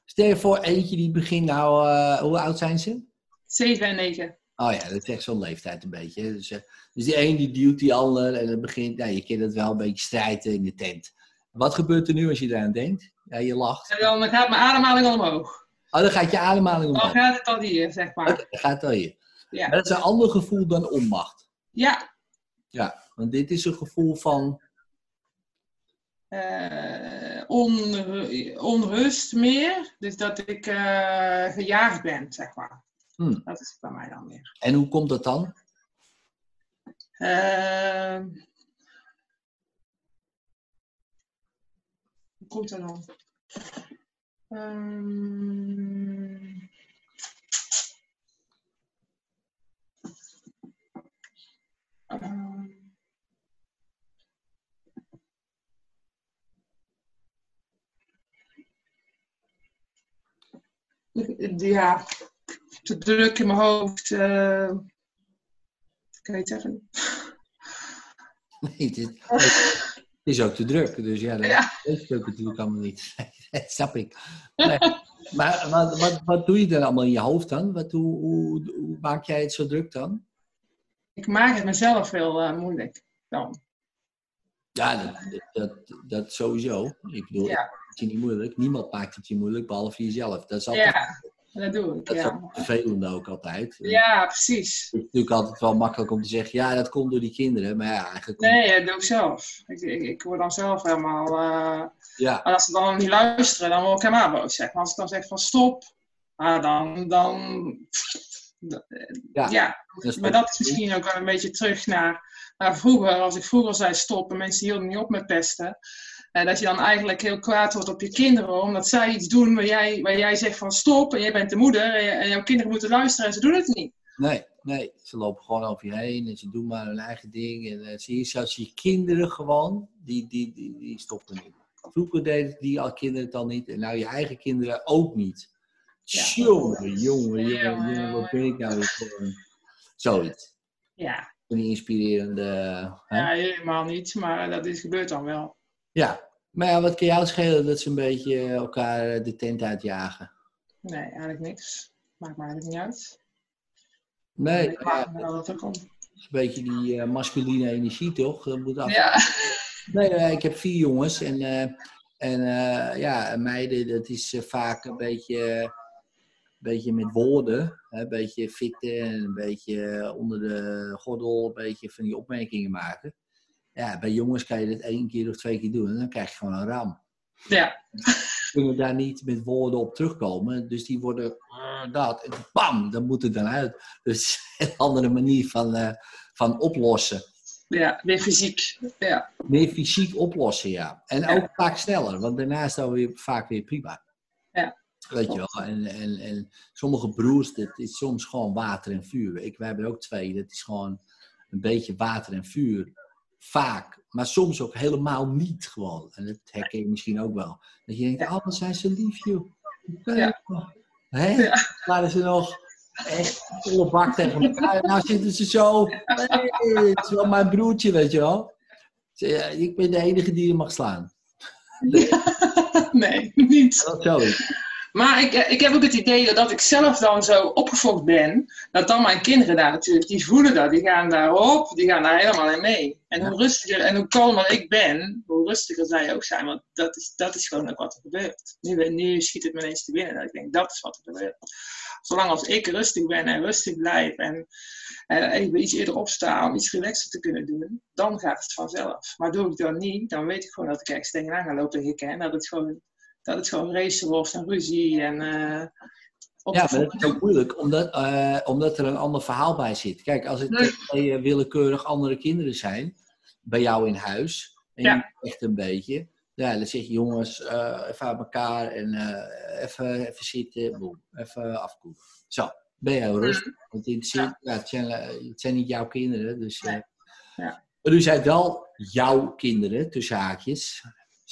Stel je voor, eentje die begint nou, eh, hoe oud zijn ze? zeven en negen. Oh ja, dat is echt zo'n leeftijd een beetje. Dus, dus die een die duwt die ander en het begint, nou, je kent het wel, een beetje strijden in de tent. Wat gebeurt er nu als je eraan denkt? Ja, je lacht. En dan gaat mijn ademhaling al omhoog. Oh, dan gaat je ademhaling Dan gaat het al hier, zeg maar. Dan gaat het al hier. Ja. Maar dat is een ander gevoel dan onmacht. Ja, Ja, want dit is een gevoel van, eh, onru- onrust meer. Dus dat ik eh, gejaagd ben, zeg maar. Hmm. Dat is het bij mij dan meer. En hoe komt dat dan? Ehm, hoe komt dat dan? Ehm, ehm, ja, te druk in mijn hoofd. eh kan je het zeggen? [laughs] Nee, het is, het is ook te druk. Dus ja, dat Ja. weet ook natuurlijk allemaal niet. [laughs] dat snap ik. Nee. Maar wat, wat, wat doe je dan allemaal in je hoofd dan? Wat, hoe, hoe, hoe maak jij het zo druk dan? Ik maak het mezelf heel eh, moeilijk dan. Ja, dat, dat, dat sowieso. Ik bedoel, Ja. het is je niet moeilijk. Niemand maakt het je moeilijk, behalve jezelf. Dat is altijd, Ja, dat doe ik. dat is Ja, ook vervelend ook altijd. ja precies. Het is natuurlijk altijd wel makkelijk om te zeggen, ja, dat komt door die kinderen. Maar ja, eigenlijk Nee, dat doe ik zelf. Ik, ik, ik word dan zelf helemaal. eh, ja, en als ze dan niet luisteren, dan word ik helemaal boos. Zeg. Maar als ik dan zeg van stop, ah, dan. dan Ja, ja. dat maar dat is misschien ook wel een beetje terug naar, naar vroeger. Als ik vroeger zei stop en mensen hielden niet op met pesten. En dat je dan eigenlijk heel kwaad wordt op je kinderen, omdat zij iets doen waar jij, waar jij zegt van stop en jij bent de moeder en, jouw kinderen moeten luisteren en ze doen het niet. Nee, nee, ze lopen gewoon over je heen en ze doen maar hun eigen ding. En uh, zie je zelfs je kinderen gewoon, die, die, die, die stoppen niet. Vroeger deden die al kinderen het al niet en nou je eigen kinderen ook niet. Ja. Jongen, jongen, jongen, jongen, wat ben ik nou weer voor. Zoiets. Ja, Een inspirerende... hè? ja helemaal niet, maar dat is, gebeurt dan wel. Ja, maar ja, wat kan jou schelen dat ze een beetje elkaar de tent uitjagen? Nee, eigenlijk niks. Maakt me eigenlijk niet uit. Nee, ik maak me wel er dat is een beetje die uh, masculine energie toch? Dat moet af. Ja. Nee, uh, ik heb vier jongens en, uh, en ja, meiden, dat is vaak een beetje, een beetje met woorden. Hè? Een beetje fitten en een beetje onder de gordel, een beetje van die opmerkingen maken. Ja, bij jongens kan je dat één keer of twee keer doen en dan krijg je gewoon een ram. Ja. Ze kunnen daar niet met woorden op terugkomen. Dus die worden uh, dat. En bam, dan moet het dan uit. Dus [laughs] een andere manier van, uh, van oplossen. Ja, weer fysiek. Ja. Meer fysiek oplossen, ja. En ja. ook vaak sneller, want daarna is weer vaak weer prima. Ja. Weet je wel. En, en, en sommige broers, dat is soms gewoon water en vuur. Ik, wij hebben er ook twee, dat is gewoon een beetje water en vuur. Vaak. Maar soms ook helemaal niet gewoon. En dat herken je misschien ook wel. Dat je denkt, oh, wat zijn ze lief, joh. Ja. Ja. Waren ze nog echt volle bak tegen elkaar. Nou zitten ze zo. Hey, het is wel mijn broertje, weet je wel. Ik ben de enige die je mag slaan. Nee, [laughs] nee niet. Dat zo maar ik, ik heb ook het idee dat ik zelf dan zo opgefokt ben, dat dan mijn kinderen daar natuurlijk, die voelen dat, die gaan daarop, die gaan daar helemaal in mee. En hoe rustiger en hoe kalmer ik ben, hoe rustiger zij ook zijn, want dat is, dat is gewoon ook wat er gebeurt. Nu, nu schiet het me ineens te binnen dat ik denk, dat is wat er gebeurt. Zolang als ik rustig ben en rustig blijf en, en even iets eerder opsta om iets relaxer te kunnen doen, dan gaat het vanzelf. Maar doe ik dat niet, dan weet ik gewoon dat ik ergens tegenaan ga lopen hikken en dat het gewoon dat het gewoon race wordt en ruzie en... Uh, ja, maar dat is ook moeilijk, omdat, uh, omdat er een ander verhaal bij zit. Kijk, als het nee. twee uh, willekeurig andere kinderen zijn, bij jou in huis, en ja. je echt een beetje, ja, dan zeg je jongens, uh, even aan elkaar en even, even zitten, boem, even afkoelen. Zo, ben je rustig. Want het, ja. Ja, het, zijn, het, zijn, niet jouw kinderen, dus... Ja. Maar u zijn wel jouw kinderen, tussen haakjes.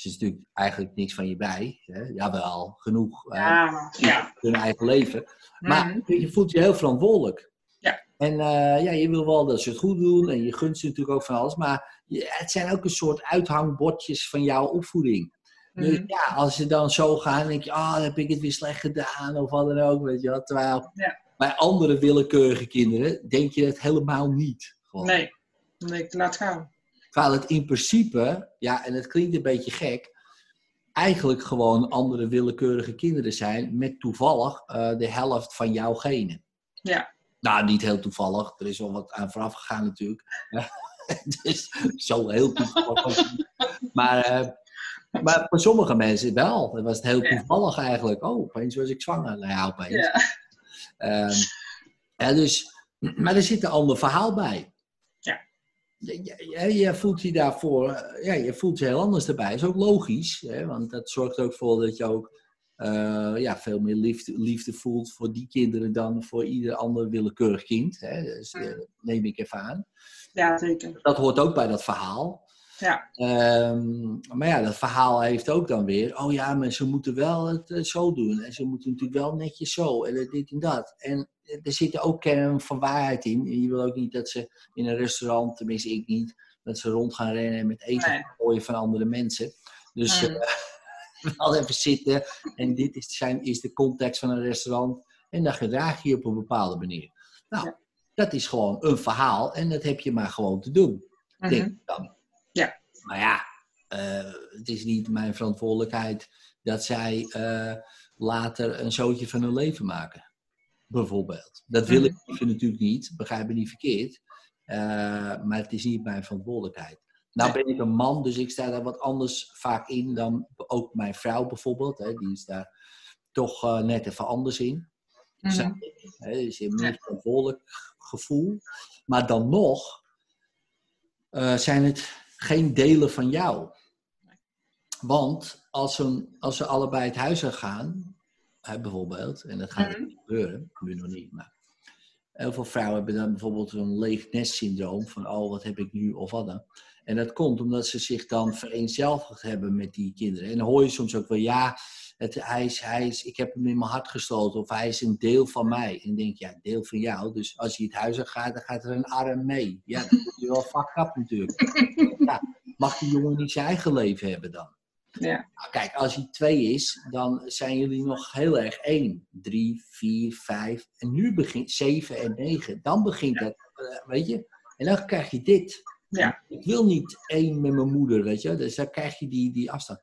Dus er is natuurlijk eigenlijk niks van je bij. Hè? Jawel, genoeg. Ja, uh, ja. Hun eigen leven. Maar mm -hmm. je voelt je heel verantwoordelijk. Ja. En uh, ja, je wil wel dat ze het goed doen. En je gunt ze natuurlijk ook van alles. Maar het zijn ook een soort uithangbordjes van jouw opvoeding. Mm. Dus ja, als ze dan zo gaan, denk je, ah, oh, heb ik het weer slecht gedaan. Of wat dan ook, weet je. Terwijl ja. bij andere willekeurige kinderen denk je het helemaal niet. Gewoon. Nee, nee, laat gaan. Terwijl het in principe, ja, en het klinkt een beetje gek, eigenlijk gewoon andere willekeurige kinderen zijn met toevallig uh, de helft van jouw genen. Ja. Nou, niet heel toevallig. Er is al wat aan vooraf gegaan natuurlijk. [laughs] dus zo heel toevallig. maar uh, Maar voor sommige mensen wel. Dat was het heel Ja. toevallig eigenlijk. Oh, opeens was ik zwanger. Nou ja, opeens. Ja. Ehm, ja, dus, maar er zit een ander verhaal bij. Je, je, je voelt je daarvoor, eh, ja, je voelt je heel anders erbij. Dat is ook logisch, hè, want dat zorgt ook voor dat je ook eh, ja, veel meer liefde, liefde voelt voor die kinderen dan voor ieder ander willekeurig kind. Hè. Dus, eh, neem ik even aan. ja, zeker. Dat hoort ook bij dat verhaal. Ja. Ehm, maar ja, dat verhaal heeft ook dan weer, oh ja, maar ze moeten wel het eh, zo doen. En ze moeten natuurlijk wel netjes zo en dit en dat. En eh, er zit ook kern van waarheid in. En je wil ook niet dat ze in een restaurant, tenminste ik niet, dat ze rond gaan rennen en met eten Nee. gooien van andere mensen. Dus Mm. eh, [laughs] wel even zitten en dit is, zijn, is de context van een restaurant. En dan gedraag je je op een bepaalde manier. Nou, Ja. dat is gewoon een verhaal en dat heb je maar gewoon te doen Mhm. denk ik dan. Maar ja, eh, het is niet mijn verantwoordelijkheid dat zij eh, later een zootje van hun leven maken. Bijvoorbeeld. Dat wil ik liever natuurlijk niet, begrijp me niet verkeerd. Eh, maar het is niet mijn verantwoordelijkheid. Nou ben ik een man, dus ik sta daar wat anders vaak in dan ook mijn vrouw bijvoorbeeld. Hè, die is daar toch net even anders in. Mhm. Ik, dus je hebt meer verantwoordelijk gevoel. Maar dan nog zijn het geen delen van jou. Want als, ze, als ze allebei het huis uit gaan, hè, bijvoorbeeld, en dat gaat Mhm. gebeuren, nu nog niet, maar heel veel vrouwen hebben dan bijvoorbeeld een leeg nest syndroom van, oh, wat heb ik nu of wat dan. En dat komt omdat ze zich dan vereenzelvigd hebben met die kinderen. En dan hoor je soms ook wel, ja, het, hij is, hij is, ik heb hem in mijn hart gesloten of hij is een deel van mij. En dan denk je, ja, deel van jou. Dus als je het huis uit gaat, dan gaat er een arm mee. Ja, dat is wel fucked up natuurlijk. [laughs] Ja, mag die jongen niet zijn eigen leven hebben dan? Ja. Nou, kijk, als hij twee is, dan zijn jullie nog heel erg één. Drie, vier, vijf. En nu begint zeven en negen. Dan begint dat, eh, weet je. En dan krijg je dit. Ja. Ik wil niet één met mijn moeder, weet je. Dus dan krijg je die, die afstand.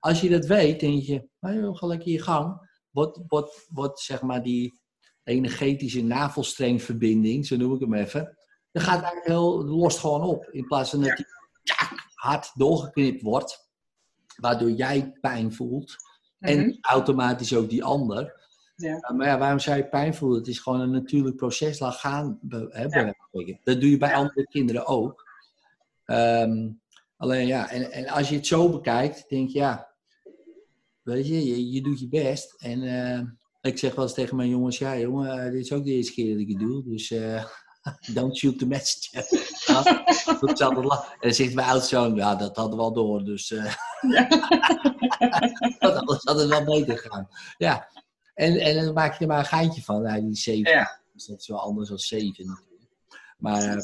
Als je dat weet, denk je, nou ga lekker je gang. Wordt, wordt, wordt zeg maar die energetische navelstrengverbinding, zo noem ik hem even. Dan gaat eigenlijk heel, lost gewoon op. In plaats van dat Ja. die tjak, hard doorgeknipt wordt. Waardoor jij pijn voelt. En Mhm. automatisch ook die ander. Ja. Uh, Maar ja, waarom zou je pijn voelen? Het is gewoon een natuurlijk proces. Laat gaan. Hè, Ja. Dat doe je bij andere kinderen ook. Ehm, alleen ja, en, en als je het zo bekijkt, denk je ja, weet je, je, je doet je best. En eh, ik zeg wel eens tegen mijn jongens, ja jongen, eh, dit is ook de eerste keer dat ik het doe. Dus eh, [laughs] don't shoot the messenger. Altijd la- en dan zegt mijn oudste zoon, ja dat hadden we al door. Dus Ja. [laughs] dat anders had het wel beter gegaan. Ja, en, en dan maak je er maar een geintje van. Nou, die zeven. Ja. Dus dat is wel anders dan zeven natuurlijk. Maar eh,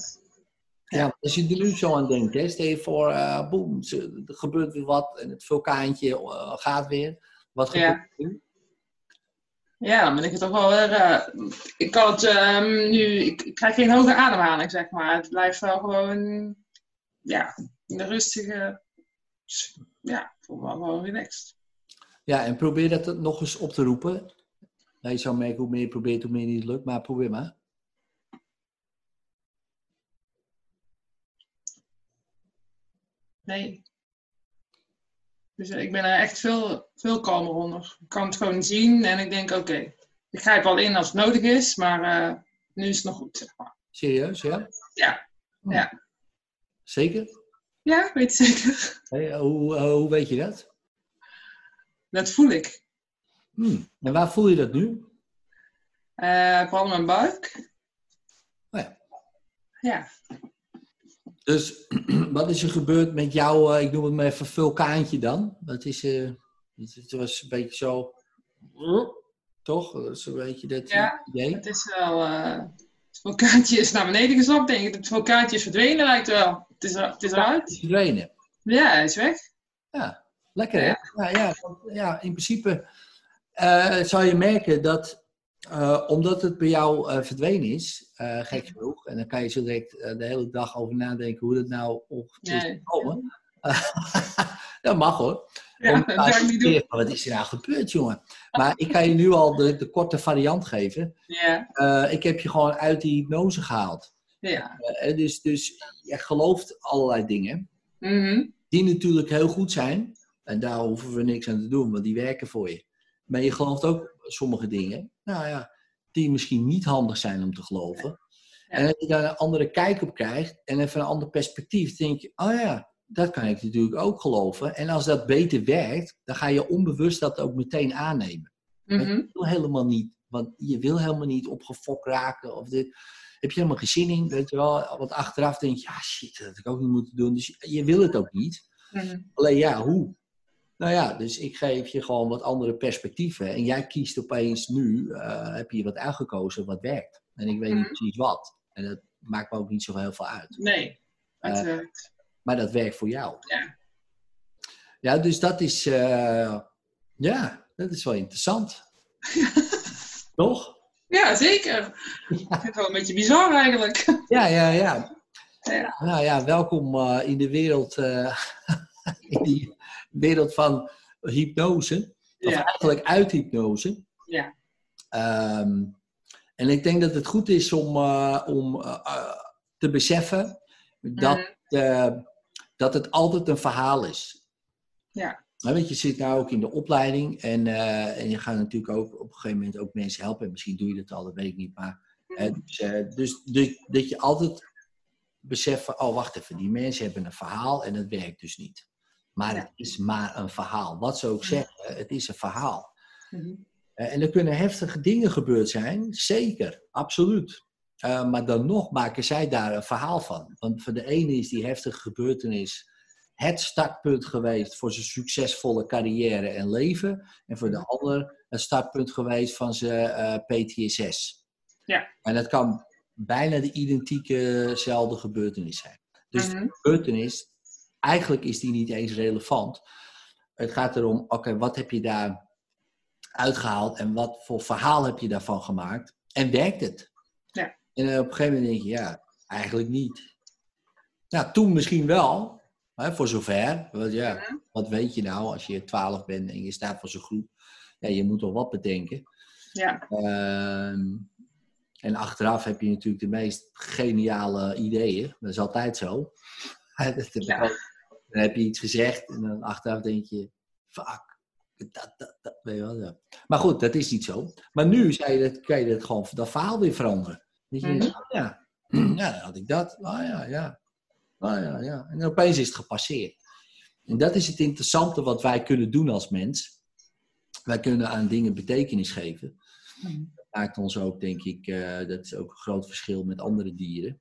ja, als je er nu zo aan denkt, hè, stel je voor, eh boem, er gebeurt weer wat en het vulkaantje gaat weer. Wat gebeurt er nu? Ja, dan ben ik het toch wel weer. eh, ik kan het ehm, nu. Ik, ik krijg geen hoge ademhaling, zeg maar. Het blijft wel gewoon. Ja, in de rustige. Ja, voel me gewoon relaxed. Ja, en probeer dat nog eens op te roepen. Nou, je zou merken hoe meer je probeert, hoe meer niet lukt, maar probeer maar. Nee. Dus eh, ik ben er echt veel, veel kalmer onder. Ik kan het gewoon zien en ik denk: oké, ik grijp al in als het nodig is, maar eh, nu is het nog goed, zeg maar. Serieus, ja? Ja. Ja. Zeker? Ja, weet je zeker. Hé, hoe, eh, hoe weet je dat? Dat voel ik. Hmm. En waar voel je dat nu? Eh vooral mijn buik. Oh ja. Ja. Dus [clears throat] wat is er gebeurd met jouw, eh, ik noem het maar even vulkaantje dan? Dat is, eh, het was een beetje zo, toch? Dat is een beetje dat Ja. idee. Het is wel. eh, het vulkaantje is naar beneden gezakt, denk ik. Het vulkaantje is verdwenen, lijkt wel. Het is, het is Het is eruit. verdwenen. Ja, hij is weg. Ja, lekker hè? Ja, ja, ja in principe zal je merken dat, eh, omdat het bij jou eh, verdwenen is, eh, gek genoeg, en dan kan je zo direct de hele dag over nadenken hoe dat nou ongeveer is gekomen. [laughs] dat mag hoor. Ja, Om- dat ik niet doen. Wat is er nou gebeurd, jongen? Maar ik kan je nu al de, de korte variant geven. Ja, ik heb je gewoon uit die hypnose gehaald. ja. Dus, dus je gelooft allerlei dingen Mhm. die natuurlijk heel goed zijn. En daar hoeven we niks aan te doen, want die werken voor je. Maar je gelooft ook sommige dingen, nou ja, die misschien niet handig zijn om te geloven. En als je daar een andere kijk op krijgt en even een ander perspectief, denk je, oh ja, dat kan ik natuurlijk ook geloven. En als dat beter werkt, dan ga je onbewust dat ook meteen aannemen. Dat wil helemaal niet, want je wil helemaal niet opgefokt raken of dit. Heb je helemaal geen zin in, weet je wel. Want achteraf denk je, ja shit, dat had ik ook niet moeten doen. Dus je wil het ook niet. Mhm. Alleen ja, hoe? Nou ja, dus ik geef je gewoon wat andere perspectieven. En jij kiest opeens nu, eh, heb je wat uitgekozen wat werkt. En ik weet niet Mhm. precies wat. En dat maakt me ook niet zo heel veel uit. Nee, het Eh, werkt. Maar dat werkt voor jou. Ja. Ja, dus dat is, eh, ja, dat is wel interessant. [laughs] Toch? Ja, zeker. Ik vind het wel een beetje bizar eigenlijk. Ja, ja, ja. Ja. Nou ja, welkom in de wereld, [laughs] in die wereld van hypnose. Of Ja. eigenlijk uit hypnose. Ja. Ehm, en ik denk dat het goed is om, eh, om eh, eh, te beseffen dat, Mhm. dat het altijd een verhaal is. Ja. Want je zit nou ook in de opleiding en, en je gaat natuurlijk ook op een gegeven moment ook mensen helpen. En misschien doe je dat al, dat weet ik niet. Maar, hè, dus dus de- dat je altijd beseft van, oh wacht even, die mensen hebben een verhaal en dat werkt dus niet. Maar Ja. het is maar een verhaal. Wat ze ook zeggen, het is een verhaal. Mhm. Eh, En er kunnen heftige dingen gebeurd zijn, zeker, absoluut. Eh, maar dan nog maken zij daar een verhaal van. Want voor de ene is die heftige gebeurtenis het startpunt geweest voor zijn succesvolle carrière en leven. En voor de Mhm. ander het startpunt geweest van zijn eh, PTSS. Ja. En dat kan bijna de identiekezelfde gebeurtenis zijn. Dus Mhm. de gebeurtenis, eigenlijk is die niet eens relevant. Het gaat erom, oké, wat heb je daar uitgehaald en wat voor verhaal heb je daarvan gemaakt? En werkt het? Ja. En op een gegeven moment denk je, ja, eigenlijk niet. Nou, toen misschien wel, hè, voor zover. Want ja, wat weet je nou als je 12 bent en je staat voor zo'n groep? Ja, je moet toch wat bedenken. Ja. Ehm, en achteraf heb je natuurlijk de meest geniale ideeën. Dat is altijd zo. [laughs] Dat heb ik Ja. ook. Dan heb je iets gezegd en dan achteraf denk je, fuck. Dat, dat, dat, weet je wel, ja. Maar goed, dat is niet zo. Maar nu zei je dat, kan je dat gewoon, dat verhaal weer veranderen. Dat je Mhm. denkt, oh ja, [clears throat] ja, dan had ik dat. Oh ja, ja. Oh ja, ja. En opeens is het gepasseerd. En dat is het interessante wat wij kunnen doen als mens. Wij kunnen aan dingen betekenis geven Mhm. maakt ons ook, denk ik, eh, dat is ook een groot verschil met andere dieren.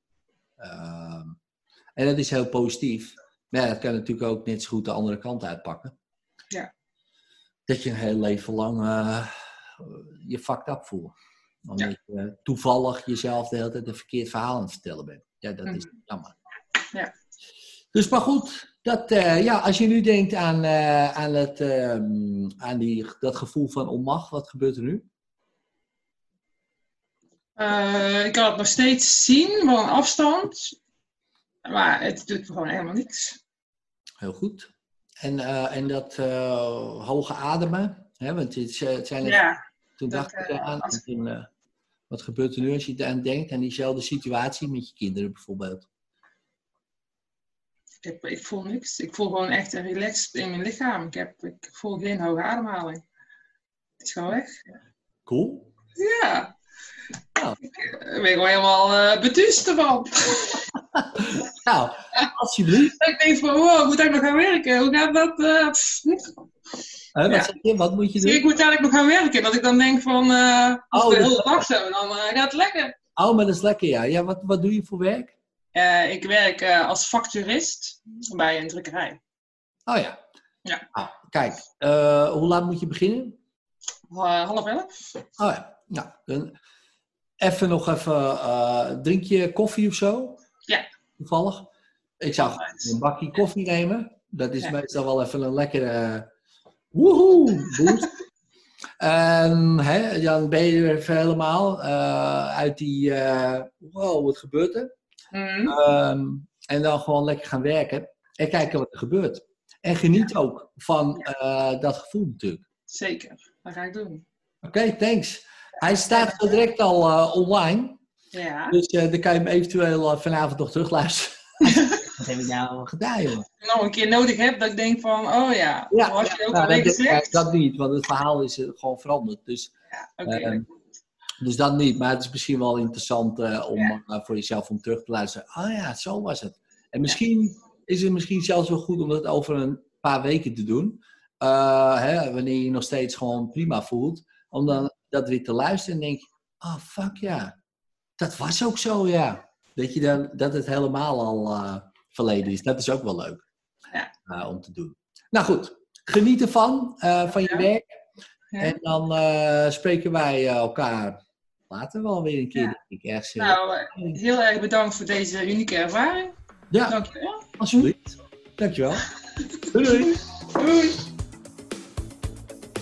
Ehm, en dat is heel positief. Maar ja, dat kan natuurlijk ook net zo goed de andere kant uitpakken. Ja. Dat je een heel leven lang eh, je fucked up voelt. Omdat je eh, toevallig jezelf de hele tijd een verkeerd verhaal aan het vertellen bent. Ja, dat is jammer. Ja. Dus maar goed, dat, eh, ja, als je nu denkt aan, aan, het, ehm, aan die, dat gevoel van onmacht, wat gebeurt er nu? Ik kan het nog steeds zien van een afstand. Maar het doet gewoon helemaal niks. Heel goed. En, eh, en dat eh, hoge ademen, hè, want het, het zijn Ja. toen dat, dacht ik eh, als- toen, eh, wat gebeurt er nu als je aan denkt, aan diezelfde situatie met je kinderen bijvoorbeeld? Ik, heb, ik voel niks. Ik voel gewoon echt een relaxed in mijn lichaam. Ik, heb, ik voel geen hoge ademhaling. Het is gewoon weg. Cool. Ja. Nou. Ik ben gewoon helemaal beduust ervan. [laughs] Nou, alsjeblieft. ik denk van, wow, moet ik nog gaan werken? Hoe gaat dat? eh, wat, Ja. je? wat moet je Dus ik doen? moet eigenlijk nog gaan werken. Dat ik dan denk van, eh als Oh, de dat- hele dag zo, dan eh, gaat het lekker. Oh, maar dat is lekker, ja. ja wat, wat doe je voor werk? Ik werk als facturist bij een drukkerij. Oh ja. Ja. Ah, kijk, hoe laat moet je beginnen? Half elf. Oh ja, nou, dan even nog even, drink je koffie of zo? Ja. Toevallig? Ik zou een bakje koffie nemen. Dat is Ja. meestal wel even een lekkere eh, woehoe boost. [laughs] Hè, dan ben je er even helemaal eh, uit die, eh, wow, wat gebeurt er? Mhm. Ehm, en dan gewoon lekker gaan werken en kijken wat er gebeurt. En geniet ook van dat gevoel natuurlijk. Zeker, dat ga ik doen. Oké, thanks. Hij staat zo direct al online. Ja, Dus eh, dan kan je hem eventueel eh, vanavond nog terugluisteren. [laughs] wat heb ik nou gedaan, jongen? nog een keer nodig heb, dat ik denk van, oh ja, ja was je ook nou, alweer dat, gezegd. dat niet, want het verhaal is eh, gewoon veranderd. Dus, Ja, ehm, dus dat niet. Maar het is misschien wel interessant eh, om Ja. voor jezelf om terug te luisteren. Oh ja, zo was het. En misschien is het misschien zelfs wel goed om dat over een paar weken te doen. Eh, hè, wanneer je je nog steeds gewoon prima voelt. Om dan dat weer te luisteren en denk je, oh fuck ja. Dat was ook zo, ja. Dat, je dan, dat het helemaal al eh, verleden is. Dat is ook wel leuk Ja. eh, om te doen. Nou goed, geniet ervan, eh, van je werk. Ja. En dan spreken wij elkaar later wel weer een keer, Ja. ik. Ergens, Nou, heel erg bedankt voor deze unieke ervaring. ja, Dankjewel. alsjeblieft. Dankjewel. [laughs] Doei doei. Doei.